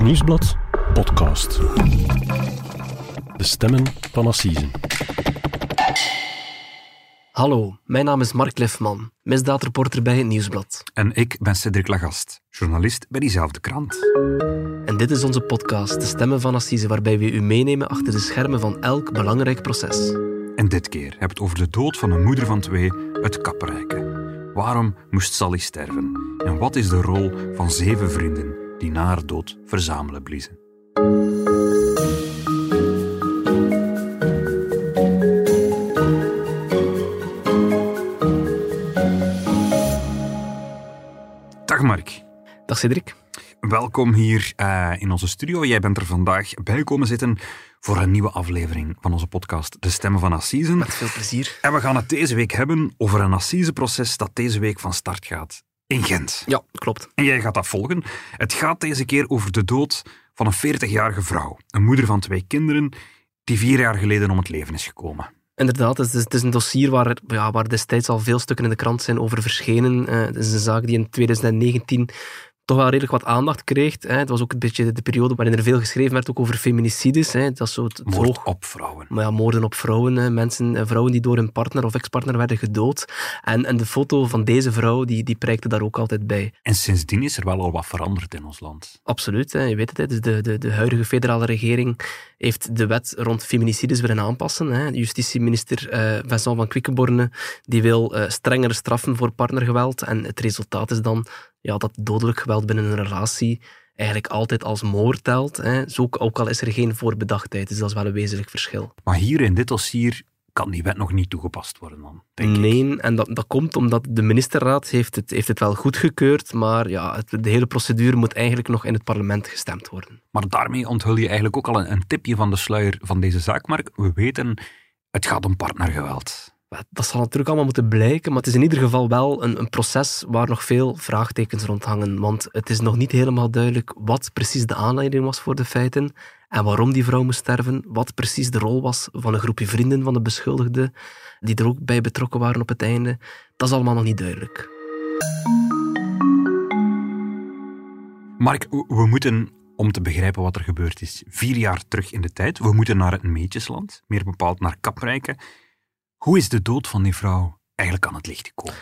Het Nieuwsblad podcast. De stemmen van Assisen. Hallo, mijn naam is Mark Lefman, misdaadreporter bij het Nieuwsblad. En ik ben Cedric Lagast, journalist bij diezelfde krant. En dit is onze podcast, De Stemmen van Assise, waarbij we u meenemen achter de schermen van elk belangrijk proces. En dit keer hebben we het over de dood van een moeder van twee uit Kapperijke. Waarom moest Sally sterven? En wat is de rol van zeven vrienden die na haar dood verzamelen bliezen? Dag Mark. Dag Cedric. Welkom hier uh, in onze studio. Jij bent er vandaag bij komen zitten voor een nieuwe aflevering van onze podcast De Stemmen van Assisen. Met veel plezier. En we gaan het deze week hebben over een assiseproces dat deze week van start gaat in Gent. Ja, klopt. En jij gaat dat volgen. Het gaat deze keer over de dood van een 40-jarige vrouw, een moeder van twee kinderen, die vier jaar geleden om het leven is gekomen. Inderdaad, het is, het is, een dossier waar, ja, waar destijds al veel stukken in de krant zijn over verschenen. Uh, het is een zaak die in 2019 toch wel redelijk wat aandacht kreeg. Hè. Het was ook een beetje de periode waarin er veel geschreven werd ook over feminicides. Hè. Dat het Moord hoog, op vrouwen. Maar ja, moorden op vrouwen. Hè. Mensen, eh, vrouwen die door hun partner of ex-partner werden gedood. En, en de foto van deze vrouw, die, die prijkte daar ook altijd bij. En sindsdien is er wel al wat veranderd in ons land. Absoluut, hè. je weet het. Hè. Dus de, de, de huidige federale regering heeft de wet rond feminicides willen aanpassen. Hè. Justitieminister uh, Vincent van Quickenborne die wil uh, strengere straffen voor partnergeweld. En het resultaat is dan ja, dat dodelijk geweld binnen een relatie eigenlijk altijd als moord telt. Hè. Zo, ook al is er geen voorbedachtheid, dus dat is wel een wezenlijk verschil. Maar hier in dit dossier kan die wet nog niet toegepast worden dan, denk nee, ik. en dat, dat komt omdat de ministerraad heeft het, heeft het wel goedgekeurd, maar ja, het, de hele procedure moet eigenlijk nog in het parlement gestemd worden. Maar daarmee onthul je eigenlijk ook al een, een tipje van de sluier van deze zaak, Mark. We weten, het gaat om partnergeweld. Dat zal natuurlijk allemaal moeten blijken, maar het is in ieder geval wel een, een, proces waar nog veel vraagtekens rond hangen. Want het is nog niet helemaal duidelijk wat precies de aanleiding was voor de feiten en waarom die vrouw moest sterven, wat precies de rol was van een groepje vrienden van de beschuldigde, die er ook bij betrokken waren op het einde. Dat is allemaal nog niet duidelijk. Mark, we moeten om te begrijpen wat er gebeurd is, vier jaar terug in de tijd. We moeten naar het Meetjesland, meer bepaald naar Kaprijke. Hoe is de dood van die vrouw eigenlijk aan het licht gekomen?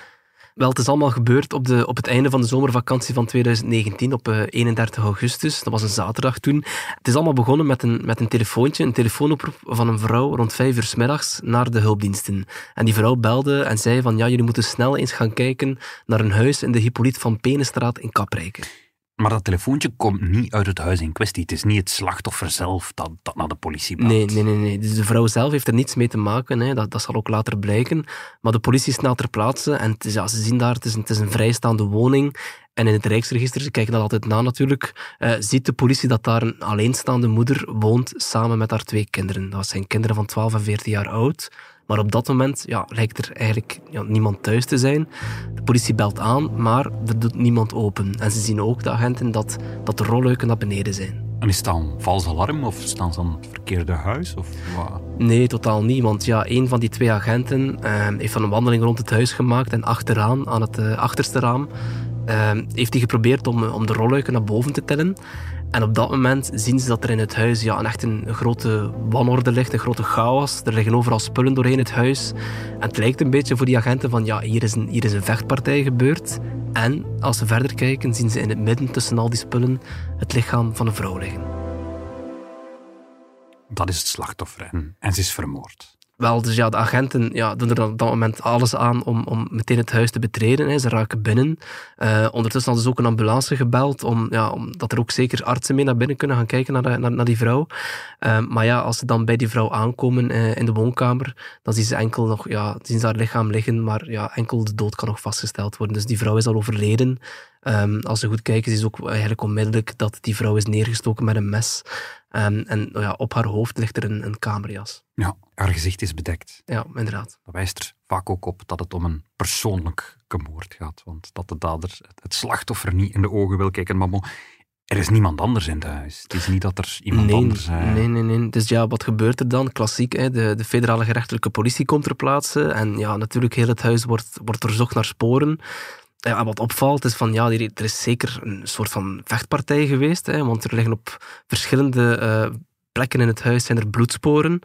Wel, het is allemaal gebeurd op, de, op het einde van de zomervakantie van 2019, op 31 eh, augustus. Dat was een zaterdag toen. Het is allemaal begonnen met een, met een telefoontje, een telefoonoproep van een vrouw rond vijf uur s middags naar de hulpdiensten. En die vrouw belde en zei van, ja, jullie moeten snel eens gaan kijken naar een huis in de Hippolyte van Penenstraat in Kaprijke. Maar dat telefoontje komt niet uit het huis in kwestie. Het is niet het slachtoffer zelf dat, dat naar de politie belt. Nee, nee, nee, nee. Dus de vrouw zelf heeft er niets mee te maken. Hè. Dat, dat zal ook later blijken. Maar de politie is snel ter plaatse. En het is, ze zien daar, het is, een, het is een vrijstaande woning. En in het Rijksregister, ze kijken dat altijd na natuurlijk, uh, ziet de politie dat daar een alleenstaande moeder woont samen met haar twee kinderen. Dat zijn kinderen van 12 en 14 jaar oud. Maar op dat moment ja, lijkt er eigenlijk ja, niemand thuis te zijn. De politie belt aan, maar er doet niemand open. En ze zien ook, de agenten, dat, dat de rolluiken naar beneden zijn. En is het dan vals alarm of staan ze aan het verkeerde huis? Of wat? Nee, totaal niet. Want ja, een van die twee agenten uh, heeft van een wandeling rond het huis gemaakt en achteraan, aan het uh, achterste raam, uh, heeft hij geprobeerd om, om de rolluiken naar boven te tellen. En op dat moment zien ze dat er in het huis ja, een echt een grote wanorde ligt, een grote chaos. Er liggen overal spullen doorheen het huis. En het lijkt een beetje voor die agenten van ja, hier is een, hier is een vechtpartij gebeurd. En als ze verder kijken, zien ze in het midden tussen al die spullen het lichaam van een vrouw liggen. Dat is het slachtoffer en ze is vermoord. Wel, dus ja, de agenten ja, doen er op dat moment alles aan om, om meteen het huis te betreden. Hè. Ze raken binnen. Uh, ondertussen hadden ze ook een ambulance gebeld, om, ja, omdat er ook zeker artsen mee naar binnen kunnen gaan kijken naar, de, naar, die vrouw. Uh, maar ja, als ze dan bij die vrouw aankomen uh, in de woonkamer, dan zien ze enkel nog, ja, zien ze haar lichaam liggen, maar ja, enkel de dood kan nog vastgesteld worden. Dus die vrouw is al overleden. Um, als ze goed kijken, is ook eigenlijk onmiddellijk dat die vrouw is neergestoken met een mes. Um, en ja, op haar hoofd ligt er een, een kamerjas. Ja, haar gezicht is bedekt. Ja, inderdaad. Dat wijst er vaak ook op dat het om een persoonlijke moord gaat. Want dat de dader het slachtoffer niet in de ogen wil kijken. Maar bon, er is niemand anders in het huis. Het is niet dat er iemand nee, anders... is. Nee, nee, nee. Dus ja, wat gebeurt er dan? Klassiek, hè? De, de federale gerechtelijke politie komt ter plaatse. En ja, natuurlijk, heel het huis wordt, wordt doorzocht naar sporen. Ja, wat opvalt is van, ja, er is zeker een soort van vechtpartij geweest, hè, want er liggen op verschillende uh, plekken in het huis zijn er bloedsporen.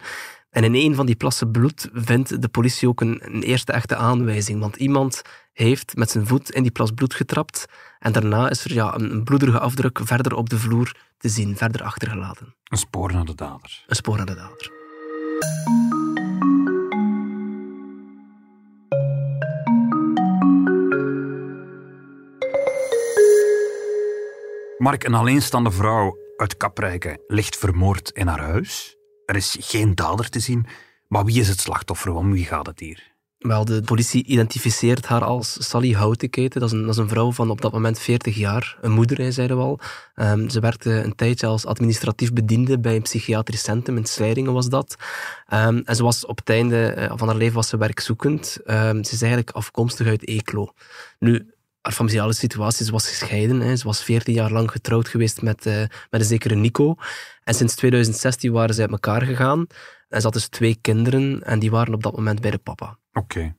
En in een van die plassen bloed vindt de politie ook een, een, eerste echte aanwijzing. Want iemand heeft met zijn voet in die plas bloed getrapt. En daarna is er ja, een, een bloederige afdruk verder op de vloer te zien, verder achtergelaten. Een spoor naar de dader. Een spoor naar de dader. Mark, een alleenstaande vrouw uit Kaprijke ligt vermoord in haar huis. Er is geen dader te zien. Maar wie is het slachtoffer? Om wie gaat het hier? Wel, de politie identificeert haar als Sally Houtenketen. Dat is, een, dat is een vrouw van op dat moment 40 jaar. Een moeder, zeiden we al. Um, ze werkte een tijdje als administratief bediende bij een psychiatrisch centrum. In Slijdingen was dat. Um, en ze was op het einde eh, van haar leven was ze werkzoekend. Um, ze is eigenlijk afkomstig uit Eeklo. Nu, familiale situatie. Ze was gescheiden. Hè. Ze was 14 jaar lang getrouwd geweest met, uh, met een zekere Nico. En sinds 2016 waren ze uit elkaar gegaan. En ze had dus twee kinderen en die waren op dat moment bij de papa. Oké.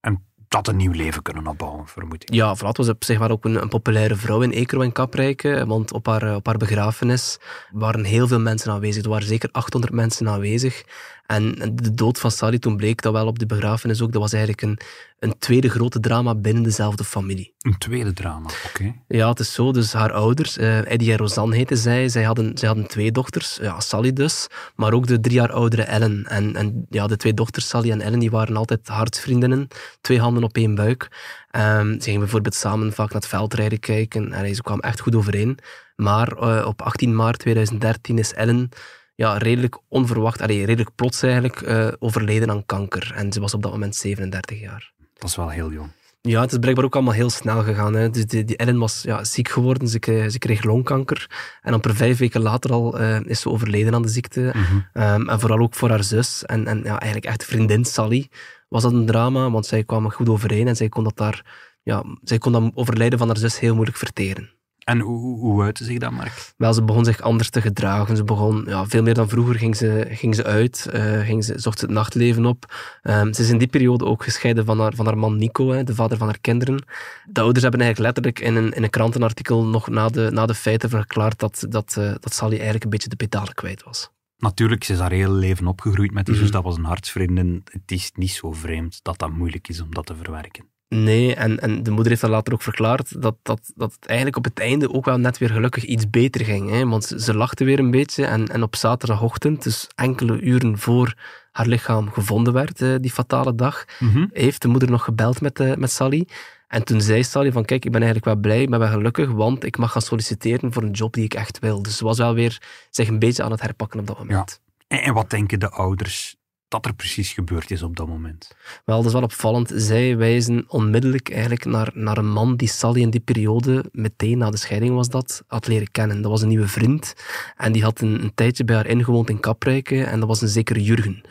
En dat een nieuw leven kunnen opbouwen, vermoed ik. Ja, Vlad was op zich wel ook een, een populaire vrouw in Ekero en Kaprijke, want op haar, op haar begrafenis waren heel veel mensen aanwezig. Er waren zeker 800 mensen aanwezig. En de dood van Sally, toen bleek dat wel op de begrafenis ook, dat was eigenlijk een, een tweede grote drama binnen dezelfde familie. Een tweede drama, oké. Ja, het is zo. Dus haar ouders, uh, Eddie en Rosanne heten zij, zij hadden, zij hadden twee dochters, ja, Sally dus, maar ook de drie jaar oudere Ellen. En, en ja, de twee dochters, Sally en Ellen, die waren altijd hartsvriendinnen, twee handen op één buik. Um, ze gingen bijvoorbeeld samen vaak naar het veldrijden kijken en ze kwamen echt goed overeen. Maar uh, op 18 maart 2013 is Ellen ja, redelijk onverwacht, allee, redelijk plots eigenlijk, uh, overleden aan kanker. En ze was op dat moment 37 jaar. Dat is wel heel jong. Ja, het is blijkbaar ook allemaal heel snel gegaan. Hè. Dus die, die Ellen was ja, ziek geworden, ze kreeg, ze kreeg longkanker. En per vijf weken later al uh, is ze overleden aan de ziekte. Mm -hmm. um, en vooral ook voor haar zus en, en ja, eigenlijk echt vriendin Sally was dat een drama, want zij kwamen goed overeen en zij kon dat daar, ja, zij kon dat overlijden van haar zus heel moeilijk verteren. En hoe, hoe uitte zich dat, Mark? Wel, ze begon zich anders te gedragen. Ze begon, ja, veel meer dan vroeger ging ze, ging ze uit, uh, ging ze, zocht ze het nachtleven op. Um, ze is in die periode ook gescheiden van haar, van haar man Nico, hè, de vader van haar kinderen. De ouders hebben eigenlijk letterlijk in een, in een krantenartikel nog na de, na de feiten verklaard dat, dat, uh, dat Sally eigenlijk een beetje de pedalen kwijt was. Natuurlijk, ze is haar hele leven opgegroeid met die zus, mm -hmm. dat was een hartsvriendin. Het is niet zo vreemd dat dat moeilijk is om dat te verwerken. Nee, en, en de moeder heeft dat later ook verklaard, dat, dat, dat het eigenlijk op het einde ook wel net weer gelukkig iets beter ging. Hè? Want ze, ze lachte weer een beetje en, en op zaterdagochtend, dus enkele uren voor haar lichaam gevonden werd, die fatale dag, mm -hmm. heeft de moeder nog gebeld met, uh, met Sally. En toen zei Sally van, kijk, ik ben eigenlijk wel blij, ik ben wel gelukkig, want ik mag gaan solliciteren voor een job die ik echt wil. Dus ze was wel weer zich een beetje aan het herpakken op dat moment. Ja. En, en wat denken de ouders dat er precies gebeurd is op dat moment? Wel, dat is wel opvallend. Zij wijzen onmiddellijk eigenlijk naar, naar een man die Sally in die periode, meteen na de scheiding was dat, had leren kennen. Dat was een nieuwe vriend en die had een, een tijdje bij haar ingewoond in Kaprijke en dat was een zekere Jurgen.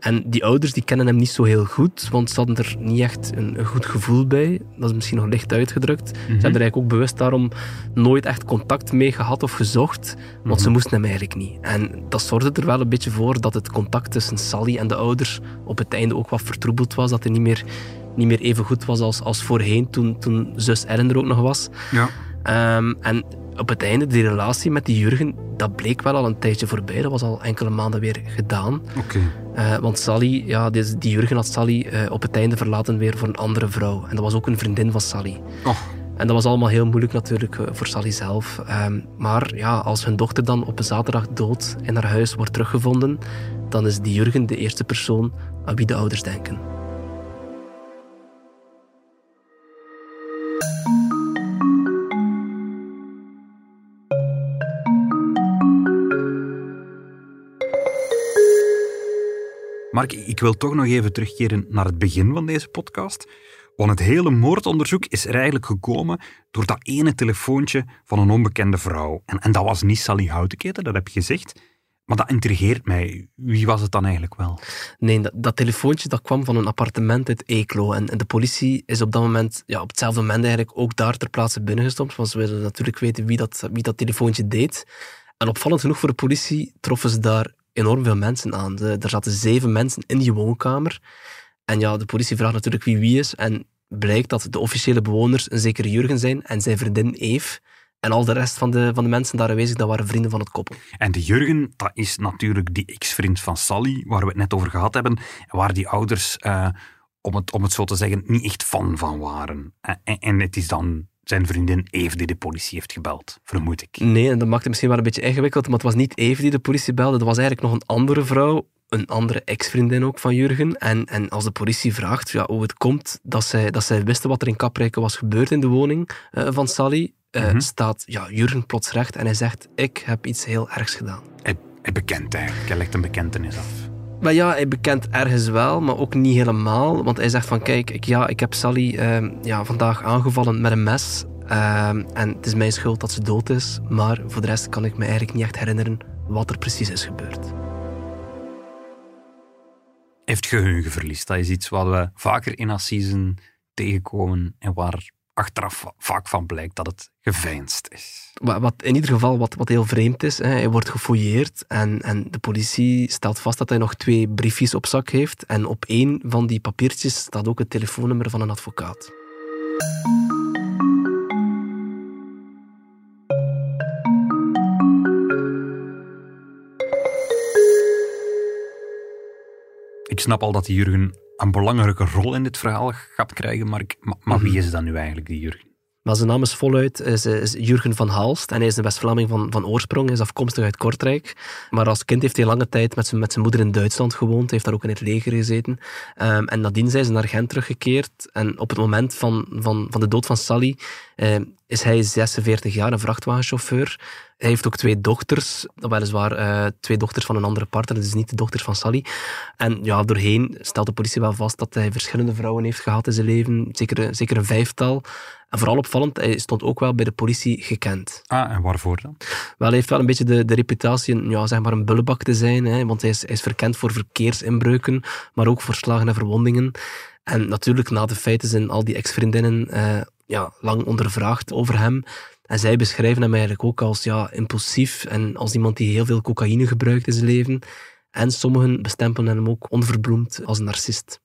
En die ouders die kennen hem niet zo heel goed, want ze hadden er niet echt een, een goed gevoel bij. Dat is misschien nog licht uitgedrukt. Mm -hmm. Ze hebben er eigenlijk ook bewust daarom nooit echt contact mee gehad of gezocht, want mm -hmm. ze moesten hem eigenlijk niet. En dat zorgde er wel een beetje voor dat het contact tussen Sally en de ouders op het einde ook wat vertroebeld was, dat hij niet meer, niet meer even goed was als, als voorheen, toen, toen zus Ellen er ook nog was. Ja. Um, en op het einde, die relatie met die Jurgen, dat bleek wel al een tijdje voorbij. Dat was al enkele maanden weer gedaan. Okay. Uh, want Sally, ja, die, die Jurgen had Sally uh, op het einde verlaten weer voor een andere vrouw. En dat was ook een vriendin van Sally. Oh. En dat was allemaal heel moeilijk natuurlijk uh, voor Sally zelf. Um, maar ja, als hun dochter dan op een zaterdag dood in haar huis wordt teruggevonden, dan is die Jurgen de eerste persoon aan wie de ouders denken. Mark, ik wil toch nog even terugkeren naar het begin van deze podcast. Want het hele moordonderzoek is er eigenlijk gekomen door dat ene telefoontje van een onbekende vrouw. En, en dat was niet Sally Houtenketen, dat heb je gezegd. Maar dat intrigeert mij. Wie was het dan eigenlijk wel? Nee, dat, dat telefoontje dat kwam van een appartement uit Eeklo. En, de politie is op dat moment, ja, op hetzelfde moment eigenlijk ook daar ter plaatse binnengestompt. Want ze wilden natuurlijk weten wie dat, wie dat telefoontje deed. En opvallend genoeg voor de politie troffen ze daar enorm veel mensen aan. er zaten zeven mensen in die woonkamer. En ja, de politie vraagt natuurlijk wie wie is. En blijkt dat de officiële bewoners een zeker Jurgen zijn en zijn vriendin Eve. En al de rest van de, van de mensen daar aanwezig, dat waren vrienden van het koppel. En de Jurgen, dat is natuurlijk die ex-vriend van Sally, waar we het net over gehad hebben, en waar die ouders, uh, om, het, om het zo te zeggen, niet echt fan van waren. En, en het is dan zijn vriendin Eve die de politie heeft gebeld, vermoed ik. Nee, en dat maakt het misschien wel een beetje ingewikkeld, maar het was niet Eve die de politie belde, dat was eigenlijk nog een andere vrouw, een andere ex-vriendin ook van Jurgen. En, en als de politie vraagt ja, hoe het komt dat zij, dat zij wisten wat er in Kaprijke was gebeurd in de woning uh, van Sally, uh, mm staat ja, Jurgen plots recht en hij zegt, ik heb iets heel ergs gedaan. Hij, hij bekent eigenlijk, hij legt een bekentenis af. Maar ja, hij bekent ergens wel, maar ook niet helemaal. Want hij zegt van, kijk, ik, ja, ik heb Sally uh, ja, vandaag aangevallen met een mes. Uh, en het is mijn schuld dat ze dood is. Maar voor de rest kan ik me eigenlijk niet echt herinneren wat er precies is gebeurd. Heeft geheugenverlies. Dat is iets wat we vaker in assisen tegenkomen en waar achteraf vaak van blijkt dat het geveinsd is. Wat, in ieder geval wat, wat heel vreemd is, hè, hij wordt gefouilleerd en, en de politie stelt vast dat hij nog twee briefjes op zak heeft en op één van die papiertjes staat ook het telefoonnummer van een advocaat. Ik snap al dat Jurgen een belangrijke rol in dit verhaal gaat krijgen, maar, maar, wie mhm. is dan nu eigenlijk, die Jurgen? Maar zijn naam is voluit is, is Jurgen van Haalst en hij is een West-Vlaming van, van oorsprong. Hij is afkomstig uit Kortrijk. Maar als kind heeft hij lange tijd met zijn, met zijn moeder in Duitsland gewoond. Hij heeft daar ook in het leger gezeten. Um, en nadien zijn ze naar Gent teruggekeerd. En op het moment van, van, van de dood van Sally uh, is hij 46 jaar, een vrachtwagenchauffeur. Hij heeft ook twee dochters, weliswaar uh, twee dochters van een andere partner, dus niet de dochters van Sally. En ja, doorheen stelt de politie wel vast dat hij verschillende vrouwen heeft gehad in zijn leven, zeker, zeker een vijftal. En vooral opvallend, hij stond ook wel bij de politie gekend. Ah, en waarvoor dan? Wel, hij heeft wel een beetje de, de reputatie ja, zeg maar een bullebak te zijn, hè, want hij is, hij is verkend voor verkeersinbreuken, maar ook voor slagen en verwondingen. En natuurlijk, na de feiten zijn al die ex-vriendinnen uh, ja, lang ondervraagd over hem. En zij beschrijven hem eigenlijk ook als ja, impulsief en als iemand die heel veel cocaïne gebruikt in zijn leven. En sommigen bestempelen hem ook onverbloemd als een narcist.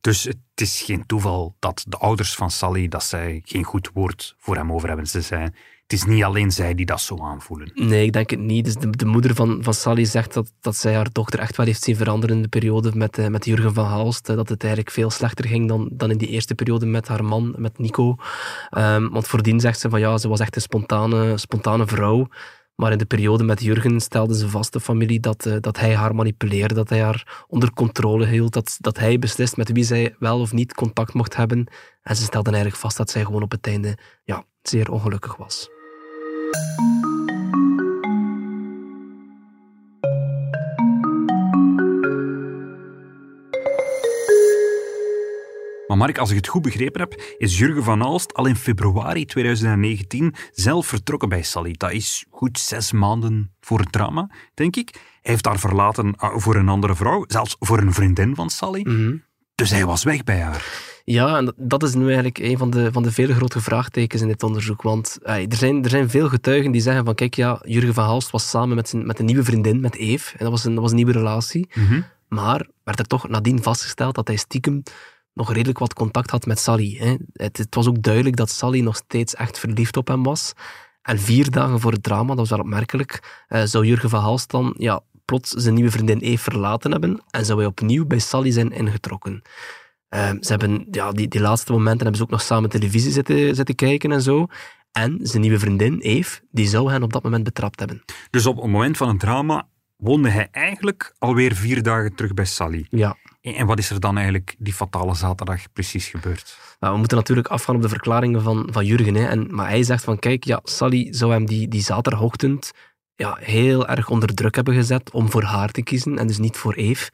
Dus het is geen toeval dat de ouders van Sally dat zij geen goed woord voor hem over hebben. Ze zijn het is niet alleen zij die dat zo aanvoelen. Nee, ik denk het niet. Dus de, de, moeder van, van Sally zegt dat, dat zij haar dochter echt wel heeft zien veranderen in de periode met, uh, met Jurgen van Haalst. dat het eigenlijk veel slechter ging dan, dan in die eerste periode met haar man, met Nico. Um, want voordien zegt ze van ja, ze was echt een spontane, spontane vrouw. Maar in de periode met Jurgen stelde ze vast de familie dat, uh, dat hij haar manipuleerde, dat hij haar onder controle hield, dat, dat hij beslist met wie zij wel of niet contact mocht hebben. En ze stelden eigenlijk vast dat zij gewoon op het einde ja, zeer ongelukkig was. Maar Mark, als ik het goed begrepen heb, is Jurgen van Alst al in februari 2019 zelf vertrokken bij Sally. Dat is goed zes maanden voor het drama, denk ik. Hij heeft haar verlaten ah, voor een andere vrouw, zelfs voor een vriendin van Sally. Mhm. Dus hij was weg bij haar. Ja, en dat is nu eigenlijk een van de, van de vele grote vraagtekens in dit onderzoek. Want er, zijn, er zijn veel getuigen die zeggen van kijk, ja, Jurgen van Halst was samen met, zijn, met een nieuwe vriendin, met Eve. En dat was een, dat was een nieuwe relatie. Mhm. Maar werd er toch nadien vastgesteld dat hij stiekem nog redelijk wat contact had met Sally. Hè. Het, het, was ook duidelijk dat Sally nog steeds echt verliefd op hem was. En vier dagen voor het drama, dat was wel opmerkelijk, uh, zou Jurgen van Halst dan ja, plots zijn nieuwe vriendin Eve verlaten hebben en zou hij opnieuw bij Sally zijn ingetrokken. Ehm, ze hebben ja, die, die laatste momenten hebben ze ook nog samen televisie zitten, zitten kijken en zo. En zijn nieuwe vriendin, Eve, die zou hen op dat moment betrapt hebben. Dus op het moment van het drama woonde hij eigenlijk alweer vier dagen terug bij Sally. Ja. En wat is er dan eigenlijk die fatale zaterdag precies gebeurd? Nou, we moeten natuurlijk afgaan op de verklaringen van, van Jurgen. Hè. En, maar hij zegt van, kijk, ja, Sally zou hem die, die zaterdagochtend ja, heel erg onder druk hebben gezet om voor haar te kiezen en dus niet voor Eve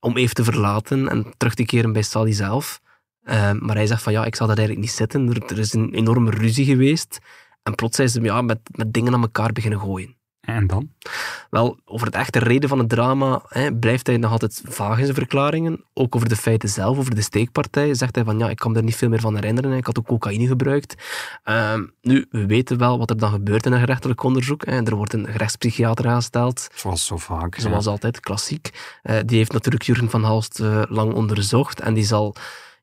om even te verlaten en terug te keren bij Sally zelf. Ehm, maar hij zegt van ja, ik zal dat eigenlijk niet zitten. Er, is een enorme ruzie geweest. En plots zijn ze ja, met, met dingen aan elkaar beginnen gooien. En dan? Wel, over het echte reden van het drama hè, blijft hij nog altijd vaag in zijn verklaringen. Ook over de feiten zelf, over de steekpartij, zegt hij van ja, ik kan me er niet veel meer van herinneren. Ik had ook cocaïne gebruikt. Uh, nu, we weten wel wat er dan gebeurt in een gerechtelijk onderzoek. Hè. Er wordt een gerechtspsychiater aangesteld. Zoals zo vaak. Zoals altijd, klassiek. Uh, die heeft natuurlijk Jurgen van Halst uh, lang onderzocht en die zal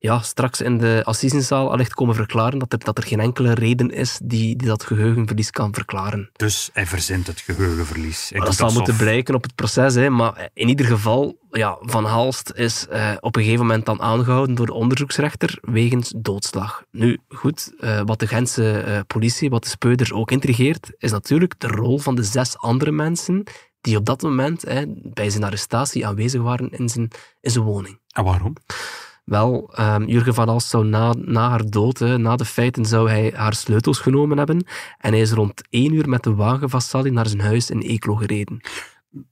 ja, straks in de assisenzaal allicht komen verklaren dat er, dat er geen enkele reden is die, die dat geheugenverlies kan verklaren. Dus hij verzint het geheugenverlies. Dat zal moeten blijken op het proces. Hè. Maar in ieder geval, ja, Van Halst is eh, op een gegeven moment dan aangehouden door de onderzoeksrechter wegens doodslag. Nu, goed, eh, wat de Gentse eh, politie, wat de speuders ook intrigeert, is natuurlijk de rol van de zes andere mensen die op dat moment bij zijn arrestatie aanwezig waren in zijn, in zijn woning. En waarom? Wel, ehm, Jurgen van Alst zou na, na haar dood, hè, na de feiten, zou hij haar sleutels genomen hebben. En hij is rond één uur met de wagen van Sally naar zijn huis in Eeklo gereden.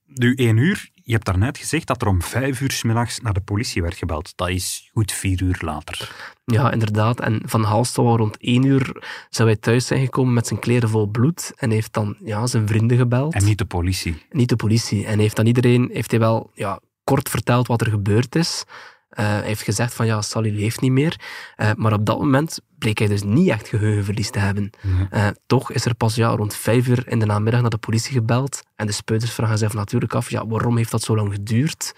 Nu, één uur. Je hebt daarnet gezegd dat er om vijf uur 's middags naar de politie werd gebeld. Dat is goed vier uur later. Ja, inderdaad. En Van Halst zou rond één uur zou hij thuis zijn gekomen met zijn kleren vol bloed. En heeft dan ja, zijn vrienden gebeld. En niet de politie. Niet de politie. En heeft dan iedereen heeft hij wel ja, kort verteld wat er gebeurd is. Eh, hij heeft gezegd van ja, Sally leeft niet meer. Eh, maar op dat moment bleek hij dus niet echt geheugenverlies te hebben. Nee. Eh, toch is er pas ja, rond vijf uur in de namiddag naar de politie gebeld. En de speuters vragen zich natuurlijk af, ja, waarom heeft dat zo lang geduurd?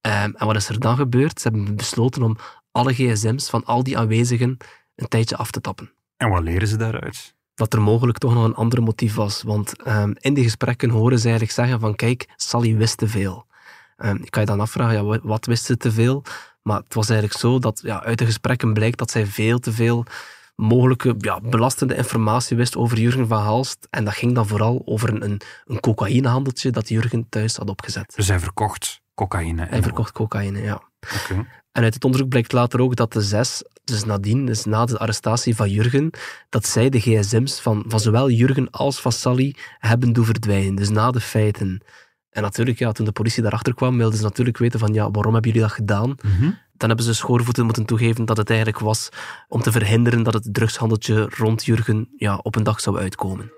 Eh, en wat is er dan gebeurd? Ze hebben besloten om alle gsm's van al die aanwezigen een tijdje af te tappen. En wat leren ze daaruit? Dat er mogelijk toch nog een ander motief was. Want ehm, in die gesprekken horen ze eigenlijk zeggen van kijk, Sally wist te veel. Ehm, ik kan je dan afvragen, ja, wa- wat wist ze te veel? Maar het was eigenlijk zo dat ja, uit de gesprekken blijkt dat zij veel te veel mogelijke ja, belastende informatie wist over Jurgen van Halst. En dat ging dan vooral over een, een, cocaïnehandeltje dat Jurgen thuis had opgezet. Dus hij verkocht cocaïne. Hij verkocht cocaïne, ja. Oké. En uit het onderzoek blijkt later ook dat de zes, dus nadien, dus na de arrestatie van Jurgen, dat zij de gsm's van, van zowel Jurgen als van Sally hebben doen verdwijnen. Dus na de feiten. En natuurlijk, ja, toen de politie daarachter kwam, wilden ze natuurlijk weten van, ja, waarom hebben jullie dat gedaan? Mhm. Dan hebben ze schoorvoeten moeten toegeven dat het eigenlijk was om te verhinderen dat het drugshandeltje rond Jurgen ja, op een dag zou uitkomen.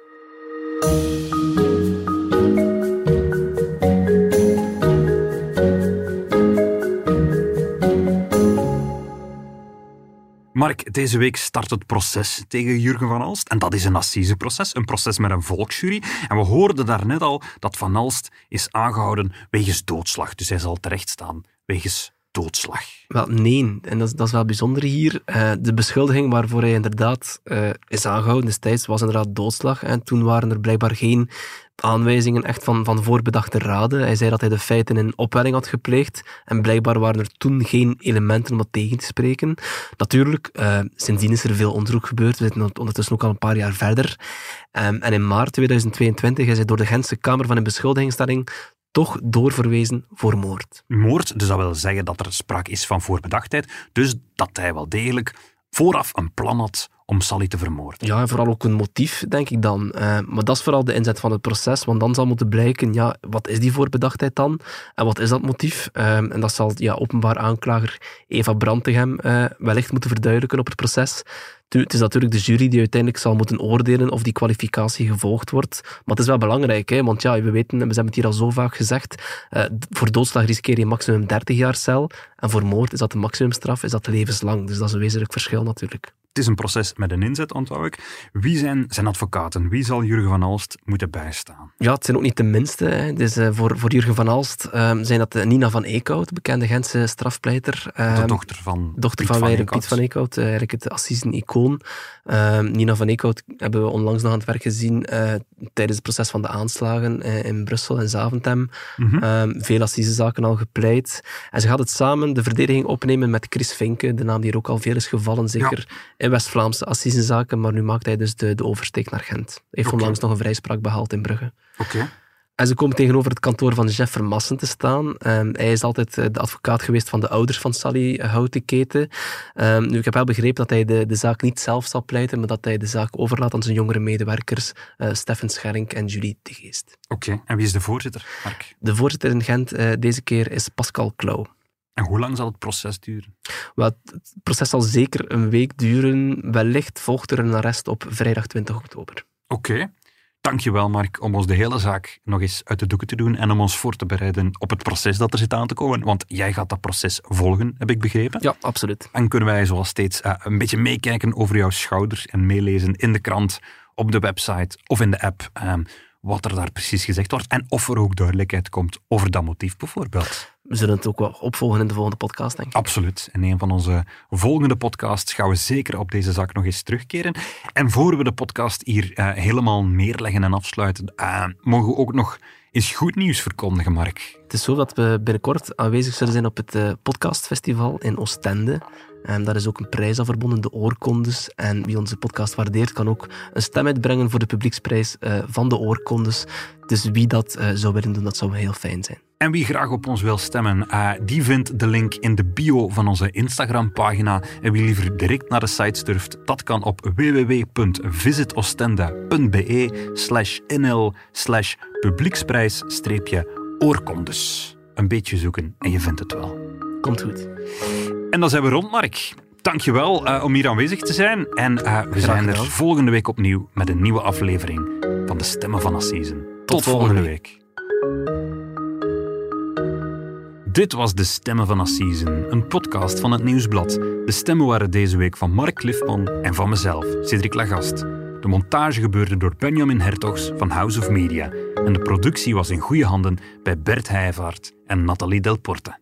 Mark, deze week start het proces tegen Jurgen van Alst. En dat is een assiseproces, een proces met een volksjury. En we hoorden daarnet al dat Van Alst is aangehouden wegens doodslag. Dus hij zal terechtstaan wegens doodslag. Wel, nee. En dat is, dat is wel bijzonder hier. Eh, de beschuldiging waarvoor hij inderdaad eh, is aangehouden destijds was inderdaad doodslag. En toen waren er blijkbaar geen aanwijzingen echt van, van voorbedachte raden. Hij zei dat hij de feiten in opwelling had gepleegd. En blijkbaar waren er toen geen elementen om dat tegen te spreken. Natuurlijk, eh, sindsdien is er veel onderzoek gebeurd. We zitten ondertussen ook al een paar jaar verder. Ehm, en in maart 2022 is hij door de Gentse Kamer van een beschuldigingsstelling toch doorverwezen voor moord. Moord, dus dat wil zeggen dat er sprake is van voorbedachtheid. Dus dat hij wel degelijk vooraf een plan had om Sally te vermoorden. Ja, en vooral ook een motief, denk ik dan. Eh, maar dat is vooral de inzet van het proces, want dan zal moeten blijken, ja, wat is die voorbedachtheid dan? En wat is dat motief? Eh, en dat zal ja, openbaar aanklager Eva Brantegem eh, wellicht moeten verduidelijken op het proces. Het is natuurlijk de jury die uiteindelijk zal moeten oordelen of die kwalificatie gevolgd wordt. Maar het is wel belangrijk, hè, want ja, we weten, we hebben het hier al zo vaak gezegd, eh, voor doodslag riskeer je maximum 30 jaar cel, en voor moord is dat de maximumstraf, is dat levenslang. Dus dat is een wezenlijk verschil natuurlijk. Het is een proces met een inzet, onthoud ik. Wie zijn zijn advocaten? Wie zal Jurgen van Alst moeten bijstaan? Ja, het zijn ook niet de minste. Hè. Dus, eh, voor, voor Jurgen van Alst ehm, zijn dat eh, Nina van Eekhout, de bekende Gentse strafpleiter. De Ehm, dochter van dochter Piet van Eekhout. Piet van Eekhout, eh, eigenlijk het assisen-icoon. Ehm, Nina van Eekhout hebben we onlangs nog aan het werk gezien tijdens het proces van de aanslagen in Brussel en Zaventem. Mhm. Ehm, veel assisezaken al gepleit. En ze gaat het samen de verdediging opnemen met Chris Vinke, de naam die er ook al veel is gevallen, zeker in West-Vlaamse assisezaken. Maar nu maakt hij dus de, de oversteek naar Gent. Hij heeft onlangs nog een vrijspraak behaald in Brugge. Oké. En ze komen tegenover het kantoor van Jeff Vermassen te staan. Ehm, hij is altijd eh, de advocaat geweest van de ouders van Sally Houtenketen. Ehm nu, ik heb wel begrepen dat hij de, de zaak niet zelf zal pleiten, maar dat hij de zaak overlaat aan zijn jongere medewerkers, eh Steffen Scherink en Julie de Geest. Oké. En wie is de voorzitter, Mark? De voorzitter in Gent eh, deze keer is Pascal Klauw. En hoe lang zal het proces duren? Wel, het proces zal zeker een week duren. Wellicht volgt er een arrest op vrijdag 20 oktober. Oké. Dankjewel, Mark, om ons de hele zaak nog eens uit de doeken te doen en om ons voor te bereiden op het proces dat er zit aan te komen. Want jij gaat dat proces volgen, heb ik begrepen. Ja, absoluut. En kunnen wij zoals steeds eh, een beetje meekijken over jouw schouder en meelezen in de krant, op de website of in de app, ehm, wat er daar precies gezegd wordt en of er ook duidelijkheid komt over dat motief bijvoorbeeld. We zullen het ook wel opvolgen in de volgende podcast, denk ik. Absoluut. In een van onze volgende podcasts gaan we zeker op deze zak nog eens terugkeren. En voor we de podcast hier uh, helemaal neerleggen en afsluiten, uh, mogen we ook nog eens goed nieuws verkondigen, Mark. Het is zo dat we binnenkort aanwezig zullen zijn op het uh, podcastfestival in Oostende. En daar is ook een prijs aan verbonden, de oorkondes. En wie onze podcast waardeert, kan ook een stem uitbrengen voor de publieksprijs uh, van de oorkondes. Dus wie dat uh, zou willen doen, dat zou heel fijn zijn. En wie graag op ons wil stemmen, uh, die vindt de link in de bio van onze Instagram-pagina. En wie liever direct naar de site surft, dat kan op www.visitostende.be slash nl slash publieksprijs-oorkondes. Een beetje zoeken en je vindt het wel. Komt goed. En dan zijn we rond, Mark. Dankjewel uh, om hier aanwezig te zijn. En uh, we zijn er volgende week opnieuw met een nieuwe aflevering van de Stemmen van Assisen. Tot, Tot volgende week. Dit was De Stemmen van Assisen, een podcast van het Nieuwsblad. De stemmen waren deze week van Mark Cliffman en van mezelf, Cedric Lagast. De montage gebeurde door Benjamin Hertogs van House of Media. En de productie was in goede handen bij Bert Heijvaart en Nathalie Delporte.